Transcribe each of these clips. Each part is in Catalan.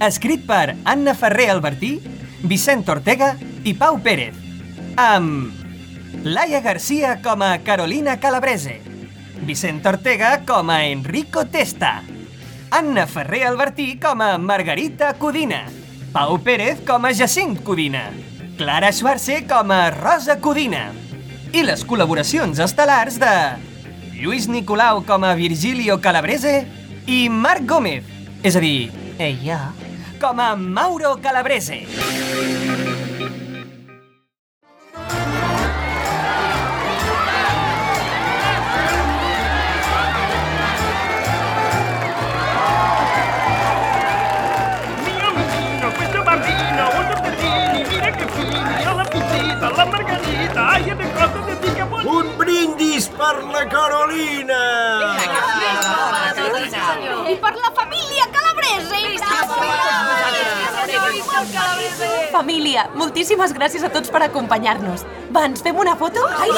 Escrit per Anna Ferrer Albertí, Vicent Ortega i Pau Pérez. Amb Laia Garcia com a Carolina Calabrese. Vicent Ortega com a Enrico Testa. Anna Ferrer Albertí com a Margarita Codina. Pau Pérez com a Jacint Codina. Clara Schwarze com a Rosa Codina. I les col·laboracions estel·lars de Lluís Nicolau com a Virgilio Calabrese i Marc Gómez, és a dir, ella, com a Mauro Calabrese. Mio Mino, questo bambino, molto Família, moltíssimes gràcies a tots per acompanyar-nos. Va, ens fem una foto? Ai,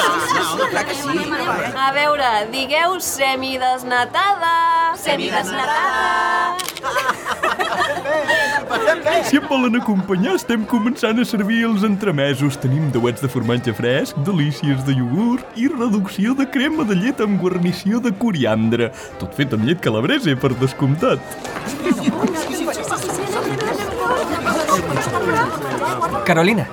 A veure, digueu semidesnatada. Semidesnatada. Si em volen acompanyar, estem començant a servir els entremesos. Tenim dauets de formatge fresc, delícies de iogurt i reducció de crema de llet amb guarnició de coriandre. Tot fet amb llet calabrese, per descomptat. Carolina,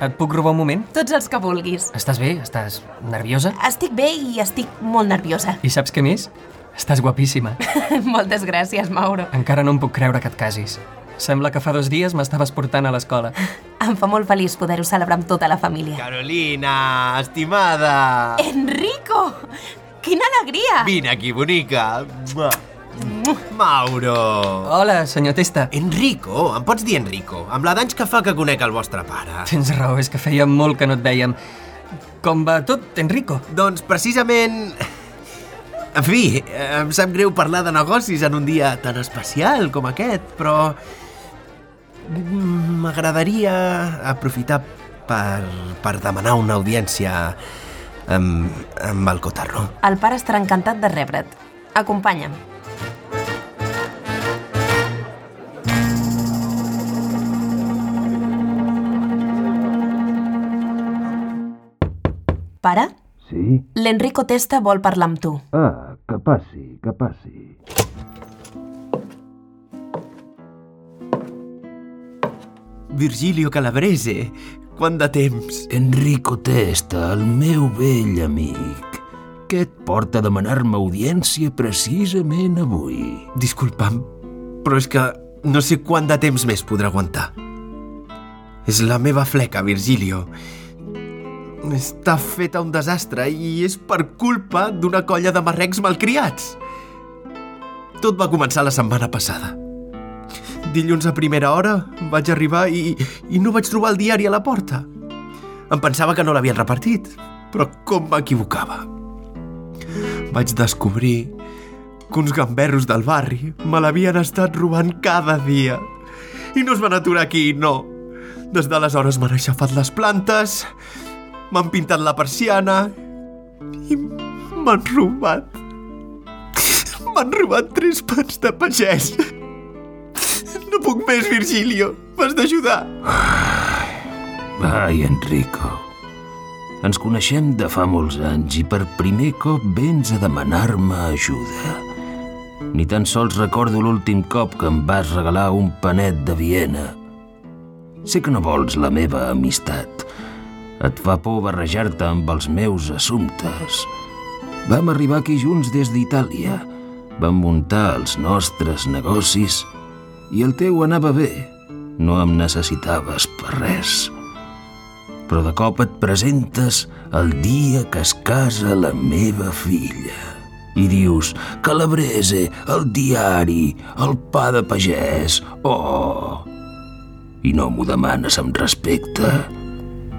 et puc robar un moment? Tots els que vulguis. Estàs bé? Estàs nerviosa? Estic bé i estic molt nerviosa. I saps què més? Estàs guapíssima. Moltes gràcies, Mauro. Encara no em puc creure que et casis. Sembla que fa dos dies m'estaves portant a l'escola. Em fa molt feliç poder-ho celebrar amb tota la família. Carolina, estimada! Enrico! Quina alegria! Vine aquí, bonica! Mua. Mauro! Hola, senyor Testa. Enrico? Em pots dir Enrico? Amb la d'anys que fa que conec el vostre pare. Tens raó, és que feia molt que no et vèiem. Com va tot, Enrico? Doncs precisament... En fi, em sap greu parlar de negocis en un dia tan especial com aquest, però... M'agradaria aprofitar per, per demanar una audiència amb, amb el Cotarro. El pare estarà encantat de rebre't. Acompanya'm. Pare, Sí? l'Enrico Testa vol parlar amb tu. Ah, que passi, que passi. Virgilio Calabrese, quant de temps? Enrico Testa, el meu vell amic. Què et porta a demanar-me audiència precisament avui? Disculpa'm, però és que no sé quant de temps més podrà aguantar. És la meva fleca, Virgilio. Està feta un desastre i és per culpa d'una colla de marrecs malcriats. Tot va començar la setmana passada. Dilluns a primera hora vaig arribar i, i no vaig trobar el diari a la porta. Em pensava que no l'havien repartit, però com m'equivocava. Vaig descobrir que uns gamberros del barri me l'havien estat robant cada dia. I no es van aturar aquí, no. Des d'aleshores m'han aixafat les plantes, m'han pintat la persiana i m'han robat. M'han robat tres pans de pagès. No puc més, Virgilio. M'has d'ajudar. Ai, Enrico. Ens coneixem de fa molts anys i per primer cop vens a demanar-me ajuda. Ni tan sols recordo l'últim cop que em vas regalar un panet de Viena. Sé que no vols la meva amistat. Et fa por barrejar-te amb els meus assumptes. Vam arribar aquí junts des d'Itàlia. Vam muntar els nostres negocis i el teu anava bé. No em necessitaves per res. Però de cop et presentes el dia que es casa la meva filla. I dius, Calabrese, el diari, el pa de pagès, oh... I no m'ho demanes amb respecte.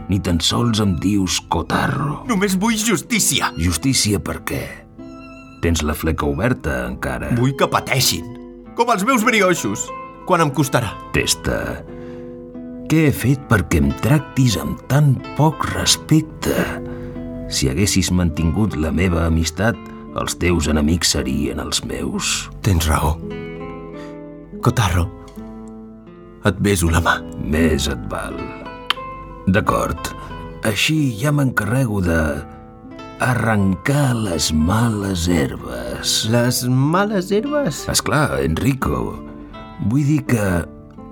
Ni tan sols em dius cotarro. Només vull justícia. Justícia per què? Tens la fleca oberta, encara. Vull que pateixin. Com els meus brioixos. Quan em costarà? Testa. Què he fet perquè em tractis amb tan poc respecte? Si haguessis mantingut la meva amistat, els teus enemics serien els meus. Tens raó. Cotarro, et beso la mà. Més et val. D'acord. Així ja m'encarrego de arrencar les males herbes. Les males herbes? És clar, Enrico. Vull dir que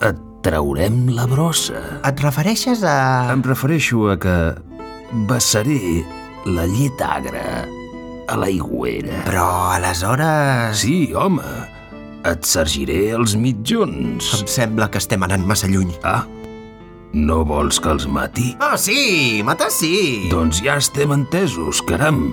et traurem la brossa. Et refereixes a... Em refereixo a que vessaré la llet agra a l'aigüera. Però aleshores... Sí, home. Et sergiré els mitjons. Em sembla que estem anant massa lluny. Ah, no vols que els mati? Ah, sí, matar sí. Doncs ja estem entesos, caram.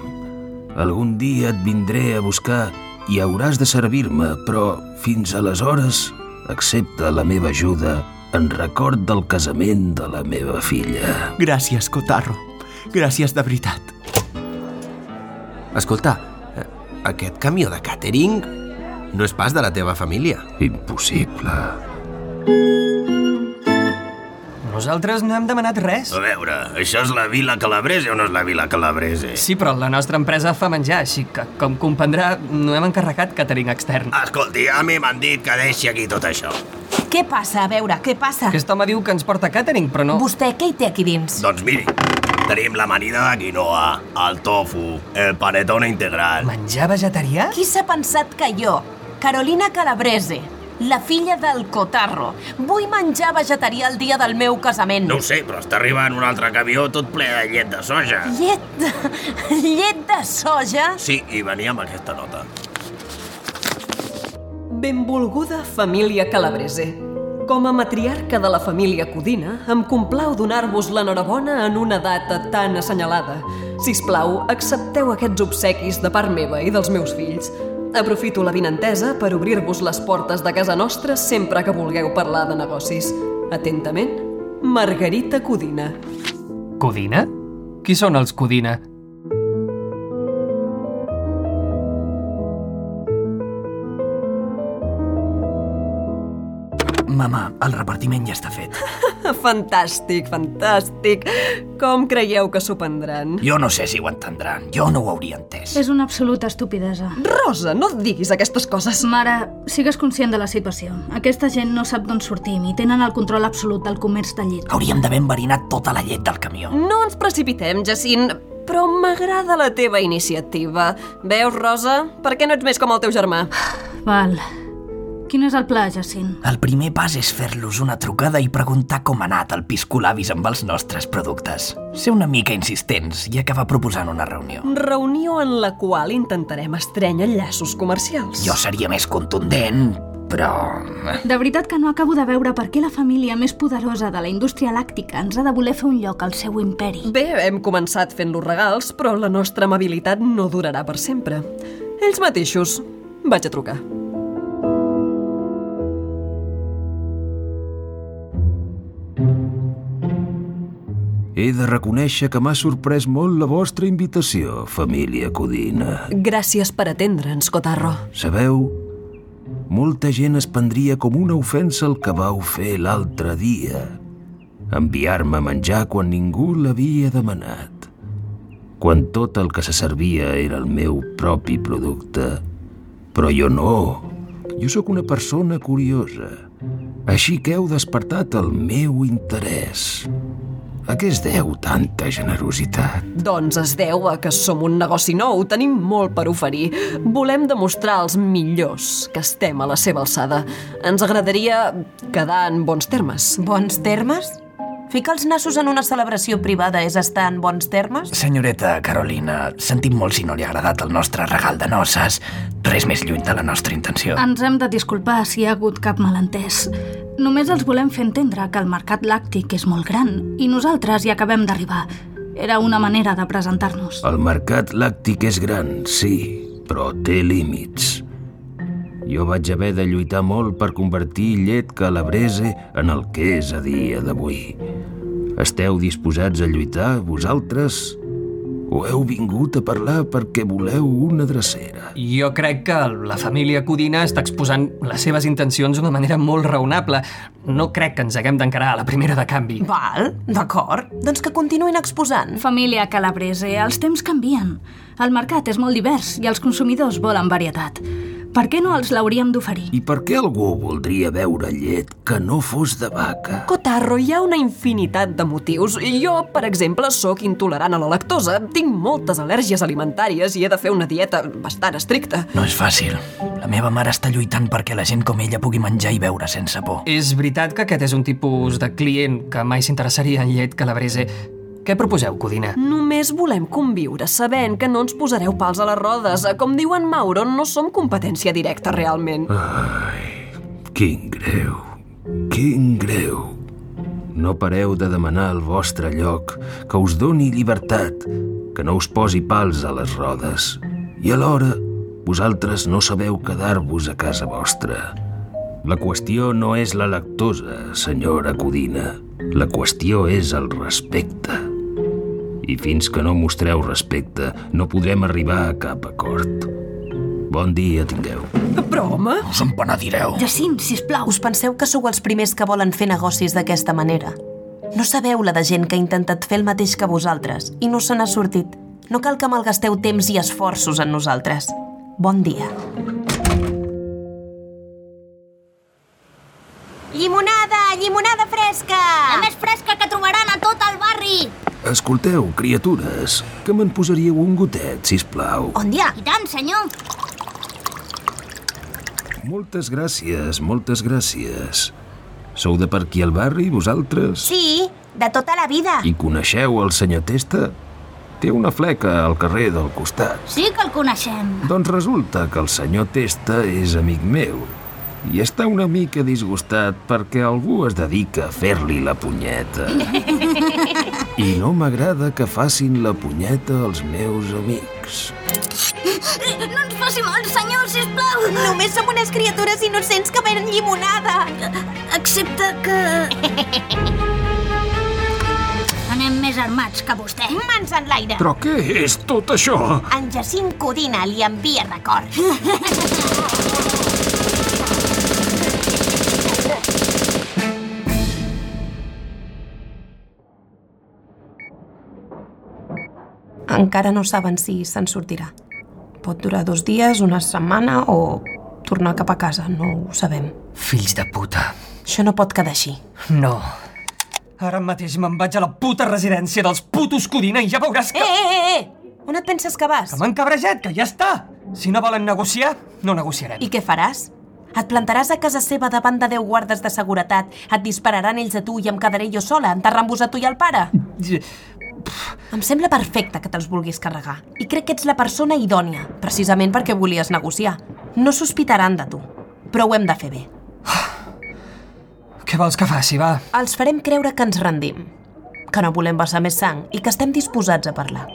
Algun dia et vindré a buscar i hauràs de servir-me, però fins aleshores accepta la meva ajuda en record del casament de la meva filla. Gràcies, Cotarro. Gràcies de veritat. Escolta, eh, aquest camió de càtering no és pas de la teva família. Impossible. Nosaltres no hem demanat res. A veure, això és la Vila Calabrese o no és la Vila Calabrese? Sí, però la nostra empresa fa menjar, així que, com comprendrà, no hem encarregat catering extern. Escolti, a mi m'han dit que deixi aquí tot això. Què passa? A veure, què passa? Aquest home diu que ens porta catering, però no... Vostè què hi té aquí dins? Doncs miri, tenim l'amanida de quinoa, el tofu, el panetone integral. Menjar vegetarià? Qui s'ha pensat que jo, Carolina Calabrese, la filla del Cotarro, vull menjar vegetarià el dia del meu casament? No ho sé, però està arribant un altre camió tot ple de llet de soja. Llet de... llet de soja? Sí, i venia amb aquesta nota. Benvolguda família Calabrese. Com a matriarca de la família Codina, em complau donar-vos l'enhorabona en una data tan assenyalada. Si us plau, accepteu aquests obsequis de part meva i dels meus fills. Aprofito la vinentesa per obrir-vos les portes de casa nostra sempre que vulgueu parlar de negocis. Atentament, Margarita Codina. Codina? Qui són els Codina? Mama, el repartiment ja està fet. Fantàstic, fantàstic. Com creieu que s'ho prendran? Jo no sé si ho entendran. Jo no ho hauria entès. És una absoluta estupidesa. Rosa, no et diguis aquestes coses. Mare, sigues conscient de la situació. Aquesta gent no sap d'on sortim i tenen el control absolut del comerç de llet. Hauríem d'haver enverinat tota la llet del camió. No ens precipitem, Jacint, però m'agrada la teva iniciativa. Veus, Rosa? Per què no ets més com el teu germà? Val. Quin és el pla, Jacint? El primer pas és fer-los una trucada i preguntar com ha anat el piscolabis amb els nostres productes. Ser una mica insistents i acabar proposant una reunió. Reunió en la qual intentarem estrènyer llaços comercials. Jo seria més contundent, però... De veritat que no acabo de veure per què la família més poderosa de la indústria làctica ens ha de voler fer un lloc al seu imperi. Bé, hem començat fent-los regals, però la nostra amabilitat no durarà per sempre. Ells mateixos. Vaig a trucar. He de reconèixer que m'ha sorprès molt la vostra invitació, família Codina. Gràcies per atendre'ns, Cotarro. Sabeu, molta gent es prendria com una ofensa el que vau fer l'altre dia. Enviar-me a menjar quan ningú l'havia demanat. Quan tot el que se servia era el meu propi producte. Però jo no. Jo sóc una persona curiosa. Així que heu despertat el meu interès. A què es deu tanta generositat? Doncs es deu a que som un negoci nou, tenim molt per oferir. Volem demostrar als millors que estem a la seva alçada. Ens agradaria quedar en bons termes. Bons termes? Ficar els nassos en una celebració privada és estar en bons termes? Senyoreta Carolina, sentim molt si no li ha agradat el nostre regal de noces. Res més lluny de la nostra intenció. Ens hem de disculpar si hi ha hagut cap malentès. Només els volem fer entendre que el mercat làctic és molt gran i nosaltres hi acabem d'arribar. Era una manera de presentar-nos. El mercat làctic és gran, sí, però té límits. Jo vaig haver de lluitar molt per convertir llet calabrese en el que és a dia d'avui. Esteu disposats a lluitar, vosaltres? O heu vingut a parlar perquè voleu una drecera? Jo crec que la família Codina està exposant les seves intencions d'una manera molt raonable. No crec que ens haguem d'encarar a la primera de canvi. Val, d'acord. Doncs que continuïn exposant. Família Calabrese, els temps canvien. El mercat és molt divers i els consumidors volen varietat. Per què no els l'hauríem d'oferir? I per què algú voldria beure llet que no fos de vaca? Cotarro, hi ha una infinitat de motius. Jo, per exemple, sóc intolerant a la lactosa, tinc moltes al·lèrgies alimentàries i he de fer una dieta bastant estricta. No és fàcil. La meva mare està lluitant perquè la gent com ella pugui menjar i beure sense por. És veritat que aquest és un tipus de client que mai s'interessaria en llet calabrese. Què proposeu, Codina? Només volem conviure sabent que no ens posareu pals a les rodes. Com diu en Mauro, no som competència directa realment. Ai, quin greu, quin greu. No pareu de demanar el vostre lloc, que us doni llibertat, que no us posi pals a les rodes. I alhora, vosaltres no sabeu quedar-vos a casa vostra. La qüestió no és la lactosa, senyora Codina. La qüestió és el respecte. I fins que no mostreu respecte, no podrem arribar a cap acord. Bon dia tingueu. Però, home... Us en penedireu. Jacint, sisplau. Us penseu que sou els primers que volen fer negocis d'aquesta manera? No sabeu la de gent que ha intentat fer el mateix que vosaltres i no se n'ha sortit. No cal que malgasteu temps i esforços en nosaltres. Bon dia. Llimonada, llimonada fresca! La més fresca que trobaran a tot el barri! Escolteu, criatures, que me'n posaríeu un gotet, si plau. On dia? I tant, senyor! Moltes gràcies, moltes gràcies. Sou de per aquí al barri, vosaltres? Sí, de tota la vida. I coneixeu el senyor Testa? Té una fleca al carrer del costat. Sí que el coneixem. Doncs resulta que el senyor Testa és amic meu i està una mica disgustat perquè algú es dedica a fer-li la punyeta. I no m'agrada que facin la punyeta als meus amics. No ens faci mal, senyor, sisplau. Només som unes criatures innocents que venen llimonada. Excepte que... Anem més armats que vostè. Mans en l'aire. Però què és tot això? En Jacint Codina li envia records. Encara no saben si se'n sortirà. Pot durar dos dies, una setmana o tornar cap a casa, no ho sabem. Fills de puta. Això no pot quedar així. No. Ara mateix me'n vaig a la puta residència dels putos Codina i ja veuràs Eh, que... eh, eh, eh! On et penses que vas? Que m'han cabrejat, que ja està! Si no volen negociar, no negociarem. I què faràs? Et plantaràs a casa seva davant de 10 guardes de seguretat, et dispararan ells a tu i em quedaré jo sola, enterrant-vos a tu i al pare? Em sembla perfecte que te'ls vulguis carregar. I crec que ets la persona idònia, precisament perquè volies negociar. No sospitaran de tu, però ho hem de fer bé. Què vols que faci, va? Els farem creure que ens rendim, que no volem vessar més sang i que estem disposats a parlar.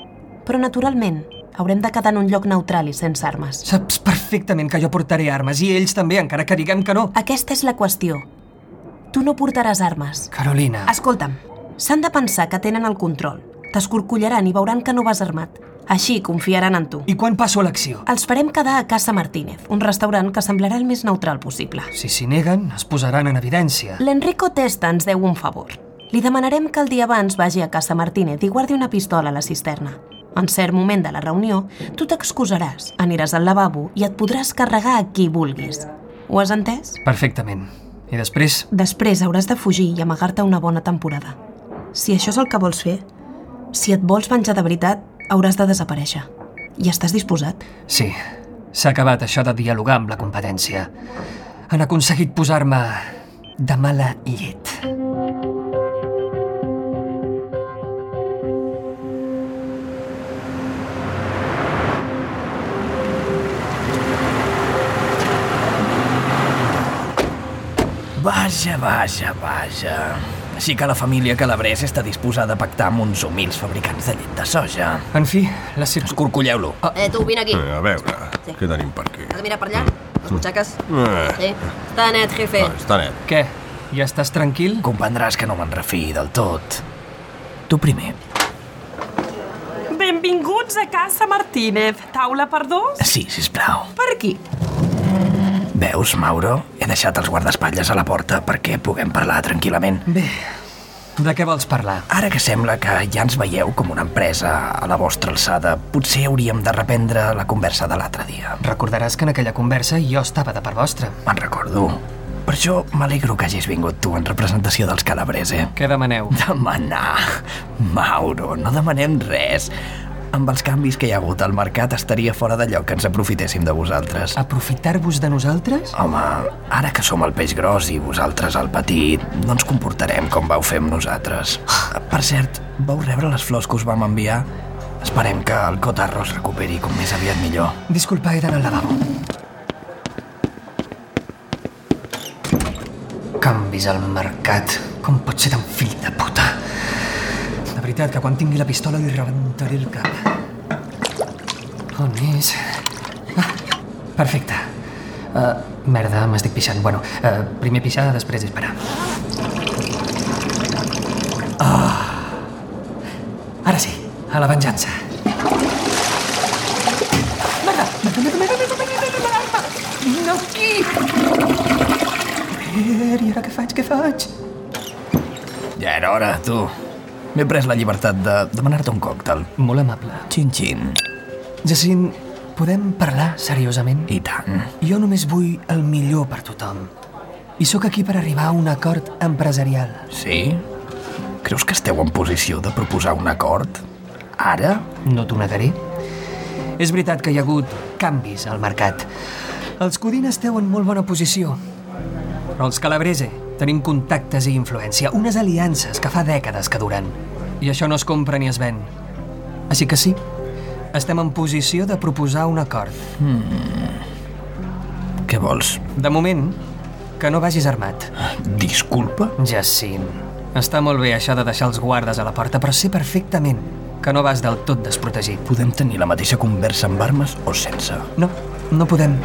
Però, naturalment, haurem de quedar en un lloc neutral i sense armes. Saps perfectament que jo portaré armes, i ells també, encara que diguem que no. Aquesta és la qüestió. Tu no portaràs armes. Carolina. Escolta'm, s'han de pensar que tenen el control. T'escorcollaran i veuran que no vas armat. Així confiaran en tu. I quan passo a l'acció? Els farem quedar a Casa Martínez, un restaurant que semblarà el més neutral possible. Si s'hi neguen, es posaran en evidència. L'Enrico Testa ens deu un favor. Li demanarem que el dia abans vagi a Casa Martínez i guardi una pistola a la cisterna. En cert moment de la reunió, tu t'excusaràs, aniràs al lavabo i et podràs carregar a qui vulguis. Ho has entès? Perfectament. I després? Després hauràs de fugir i amagar-te una bona temporada. Si això és el que vols fer, si et vols venjar de veritat, hauràs de desaparèixer. I estàs disposat? Sí. S'ha acabat això de dialogar amb la competència. Han aconseguit posar-me de mala llet. Vaja, vaja, vaja. Així que la família Calabrés està disposada a pactar amb uns humils fabricants de llet de soja. En fi, la circ... Escorcolleu-lo. Eh, tu, vine aquí. Eh, a veure, què tenim per aquí? Has de mirar per allà? Les butxaques? Eh, Sí. Està net, jefe. està net. Què? Ja estàs tranquil? Comprendràs que no me'n refiï del tot. Tu primer. Benvinguts a Casa Martínez. Taula per dos? Sí, sisplau. Per aquí. Veus, Mauro? He deixat els guardaespatlles a la porta perquè puguem parlar tranquil·lament. Bé, de què vols parlar? Ara que sembla que ja ens veieu com una empresa a la vostra alçada, potser hauríem de reprendre la conversa de l'altre dia. Recordaràs que en aquella conversa jo estava de part vostra. Me'n recordo. Per això m'alegro que hagis vingut tu en representació dels Calabrese. Què demaneu? Demanar? Mauro, no demanem res. Amb els canvis que hi ha hagut al mercat estaria fora de lloc que ens aprofitéssim de vosaltres. Aprofitar-vos de nosaltres? Home, ara que som el peix gros i vosaltres el petit, no ens comportarem com vau fer amb nosaltres. Per cert, vau rebre les flors que us vam enviar? Esperem que el cotarro es recuperi com més aviat millor. Disculpa, he d'anar al lavabo. Canvis al mercat. Com pot ser tan fill de puta? Veritat que quan tingui la pistola li rebentaré el cap. On és? Ah, perfecte. Uh, merda, m'estic pixant. Bueno, uh, primer pixar, després disparar. Ah. Ara sí, a la venjança. Merda! Merda, merda, merda, merda, merda, merda, merda! No aquí! Joder, i ara què faig, què faig? Ja era hora, tu. M'he pres la llibertat de demanar-te un còctel. Molt amable. Xin-xin. Jacint, podem parlar seriosament? I tant. Jo només vull el millor per tothom. I sóc aquí per arribar a un acord empresarial. Sí? Creus que esteu en posició de proposar un acord? Ara? No t'ho negaré. És veritat que hi ha hagut canvis al mercat. Els Codina esteu en molt bona posició. Però els Calabrese tenim contactes i influència, unes aliances que fa dècades que duren. I això no es compra ni es ven. Així que sí, estem en posició de proposar un acord. Què vols? De moment, que no vagis armat. Disculpa? Jacint, està molt bé això de deixar els guardes a la porta, però sé perfectament que no vas del tot desprotegit. Podem tenir la mateixa conversa amb armes o sense. No, no podem.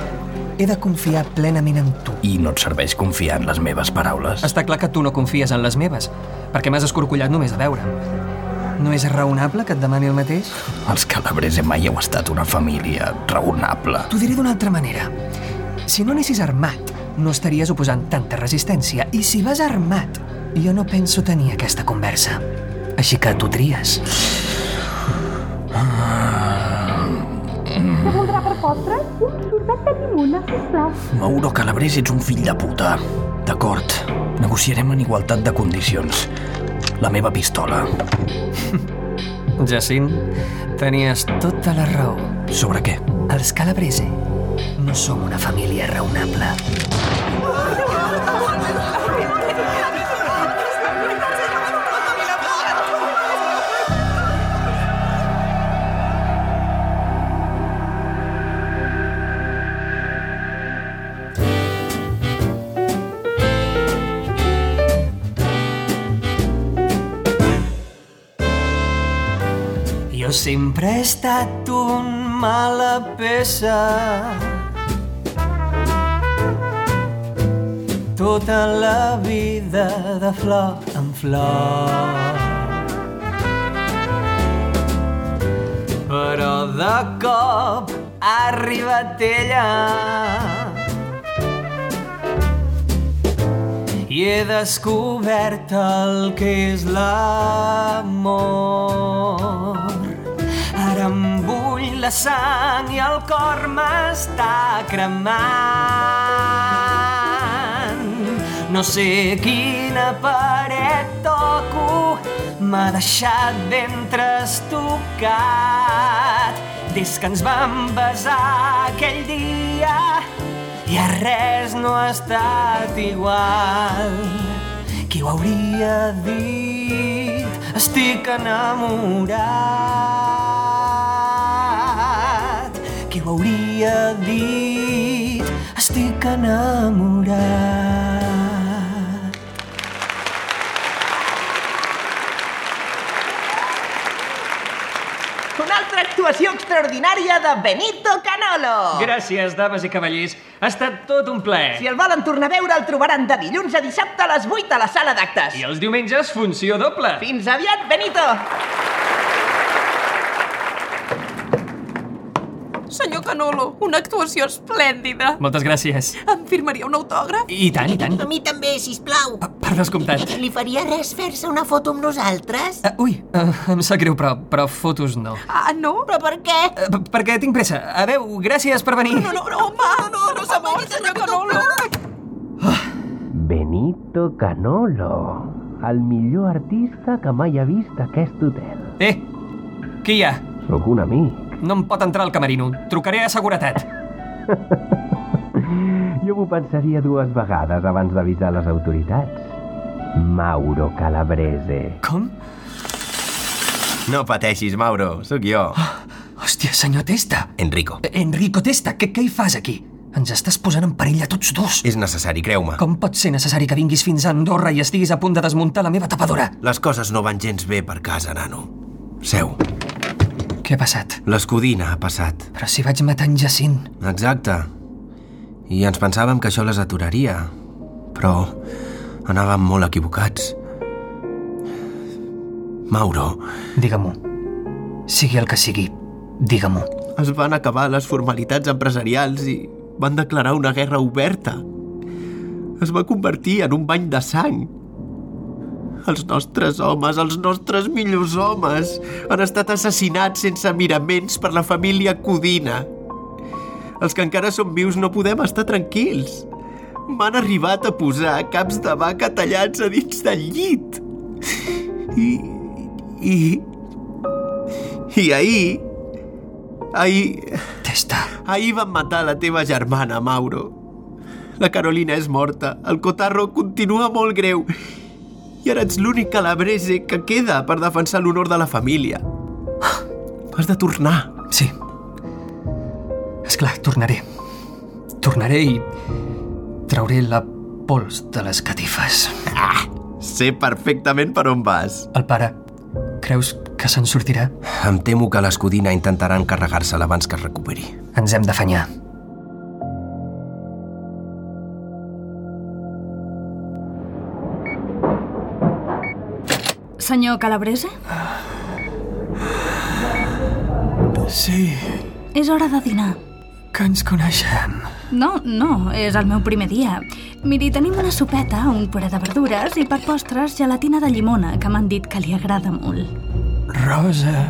He de confiar plenament en tu. I no et serveix confiar en les meves paraules? Està clar que tu no confies en les meves, perquè m'has escorcollat només de veure'm. No és raonable que et demani el mateix? Els Calabrese mai heu estat una família raonable. T'ho diré d'una altra manera. Si no anessis armat, no estaries oposant tanta resistència. I si vas armat, jo no penso tenir aquesta conversa. Així que tu tries. Mauro Calabrese, ets un fill de puta. D'acord, negociarem en igualtat de condicions. La meva pistola. Jacint, tenies tota la raó. Sobre què? Els Calabrese no som una família raonable. Jo sempre he estat un mala peça. Tota la vida de flor en flor. Però de cop ha arribat ella i he descobert el que és l'amor. Em bull la sang i el cor m'està cremant. No sé quina paret toco, m'ha deixat ben trastocat. Des que ens vam besar aquell dia, ja res no ha estat igual. Qui ho hauria dit? Estic enamorat. Hauria dit? Estic enamorat. una altra actuació extraordinària de Benito Canolo. Gràcies, dames i cavallers. Ha estat tot un plaer. Si el volen tornar a veure, el trobaran de dilluns a dissabte a les 8 a la sala d'actes. I els diumenges, funció doble. Fins aviat, Benito! Senyor Canolo, una actuació esplèndida. Moltes gràcies. Em firmaria un autògraf? I tant, i tant. A mi també, sisplau. Per descomptat. Li faria res fer-se una foto amb nosaltres? Uh, ui, uh, em sap greu, però, però fotos no. Ah, no? Però per què? Uh, perquè tinc pressa. Adeu, gràcies per venir. No, no, no, home, no, no, no s'amor, senyor Canolo. Benito Canolo, el millor artista que mai ha vist aquest hotel. Eh, qui hi ha? Sóc un amic. No em pot entrar al camerino. Trucaré a seguretat. Jo m'ho pensaria dues vegades abans d'avisar les autoritats. Mauro Calabrese. Com? No pateixis, Mauro, sóc jo. Hòstia, senyor Testa. Enrico. Enrico Testa, què, què hi fas aquí? Ens estàs posant en perill a tots dos. És necessari, creu-me. Com pot ser necessari que vinguis fins a Andorra i estiguis a punt de desmuntar la meva tapadora? Les coses no van gens bé per casa, nano. Seu. Què ha passat? L'escudina ha passat. Però si vaig matar en Jacint. Exacte. I ens pensàvem que això les aturaria. Però anàvem molt equivocats. Mauro. Digue-m'ho. Sigui el que sigui, digue-m'ho. Es van acabar les formalitats empresarials i van declarar una guerra oberta. Es va convertir en un bany de sang. Els nostres homes, els nostres millors homes, han estat assassinats sense miraments per la família Codina. Els que encara som vius no podem estar tranquils. M'han arribat a posar caps de vaca tallats a dins del llit. I... I... I ahir... Ahir... Testa. Ahir van matar la teva germana, Mauro. La Carolina és morta. El Cotarro continua molt greu. I ara ets l'únic calabrese que queda per defensar l'honor de la família. Has de tornar. Sí. És clar, tornaré. Tornaré i trauré la pols de les catifes. Ah, sé perfectament per on vas. El pare, creus que se'n sortirà? Em temo que l'escudina intentarà encarregar-se-la abans que es recuperi. Ens hem d'afanyar. Senyor Calabrese? Sí, És hora de dinar. que ens coneixem. No, no, és el meu primer dia. Miri, tenim una sopeta, un puré de verdures i per postres gelatina de llimona, que m'han dit que li agrada molt. Rosa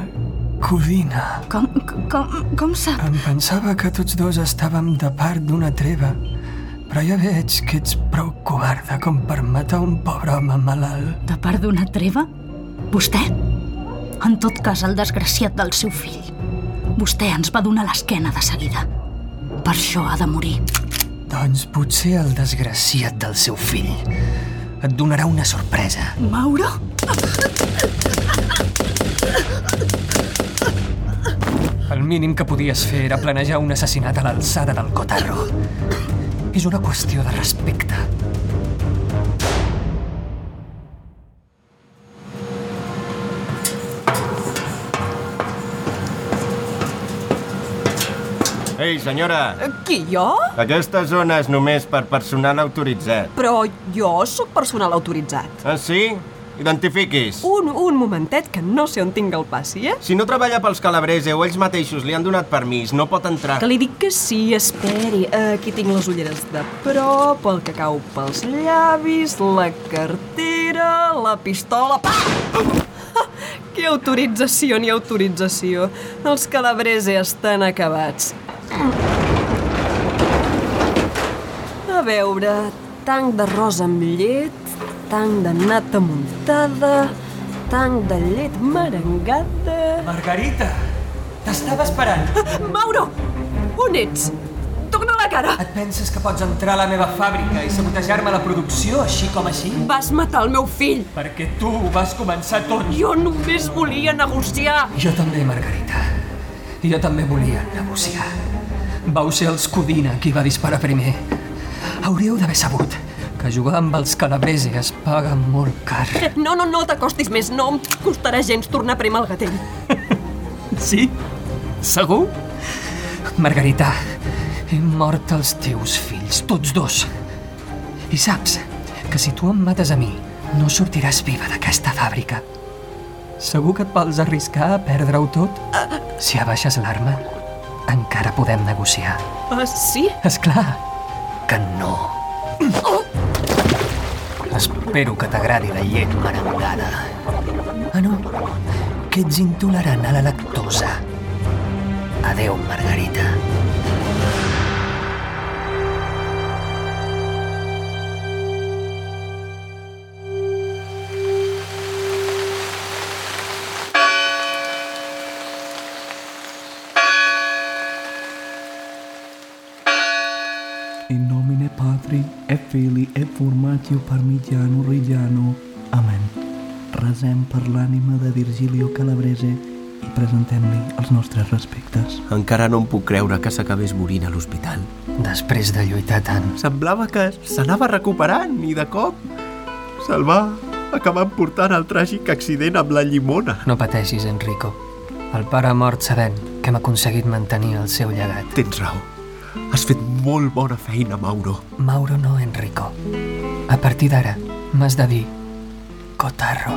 Codina. Com, com, com sap? Em pensava que tots dos estàvem de part d'una treva, però ja veig que ets prou covarda com per matar un pobre home malalt. De part d'una treva? Vostè? En tot cas, el desgraciat del seu fill. Vostè ens va donar l'esquena de seguida. Per això ha de morir. Doncs potser el desgraciat del seu fill et donarà una sorpresa. Mauro? El mínim que podies fer era planejar un assassinat a l'alçada del Cotarro. És una qüestió de respecte. Ei, senyora, Qui, jo? aquesta zona és només per personal autoritzat. Però jo sóc personal autoritzat. Ah, sí? Identifiquis. Un, un momentet, que no sé on tinc el passi, eh? Si no treballa pels Calabrese o ells mateixos li han donat permís, no pot entrar. Que li dic que sí, esperi. Aquí tinc les ulleres de prop, el que cau pels llavis, la cartera, la pistola... Pa! Que autorització ni autorització. Els calabrese estan acabats. A veure, tanc d'arròs amb llet, tanc de nata muntada, tanc de llet merengada... Margarita, t'estava esperant. Mauro, on ets? Torna la cara! Et penses que pots entrar a la meva fàbrica i sabotejar-me la producció així com així? Vas matar el meu fill! Perquè tu ho vas començar tot. Jo només volia negociar! Jo també, Margarita. Jo també volia negociar. Vau ser els Codina qui va disparar primer. Hauríeu d'haver sabut que jugar amb els Calabrese es paga molt car. No, no, no t'acostis més. No em costarà gens tornar a prémer el gatell. Sí? Segur? Margarita, he mort els teus fills, tots dos. I saps que si tu em mates a mi, no sortiràs viva d'aquesta fàbrica. Segur que et vols arriscar a perdre-ho tot? Si abaixes l'arma, encara podem negociar. Ah, sí? És clar que no. Espero que t'agradi la llet merengada. Ah, no, que ets intolerant a la lactosa. Adeu, Margarita. Fili et Formatio Parmigiano Reggiano. Amen. Resem per l'ànima de Virgilio Calabrese i presentem-li els nostres respectes. Encara no em puc creure que s'acabés morint a l'hospital. Després de lluitar tant, Semblava que s'anava recuperant i de cop se'l va acabar portant al tràgic accident amb la llimona. no pateixis, Enrico. El pare ha mort sabent que hem aconseguit mantenir el seu llegat. Tens raó. Has fet molt bona feina, Mauro. Mauro no, Enrico. A partir d'ara, m'has de dir Cotarro.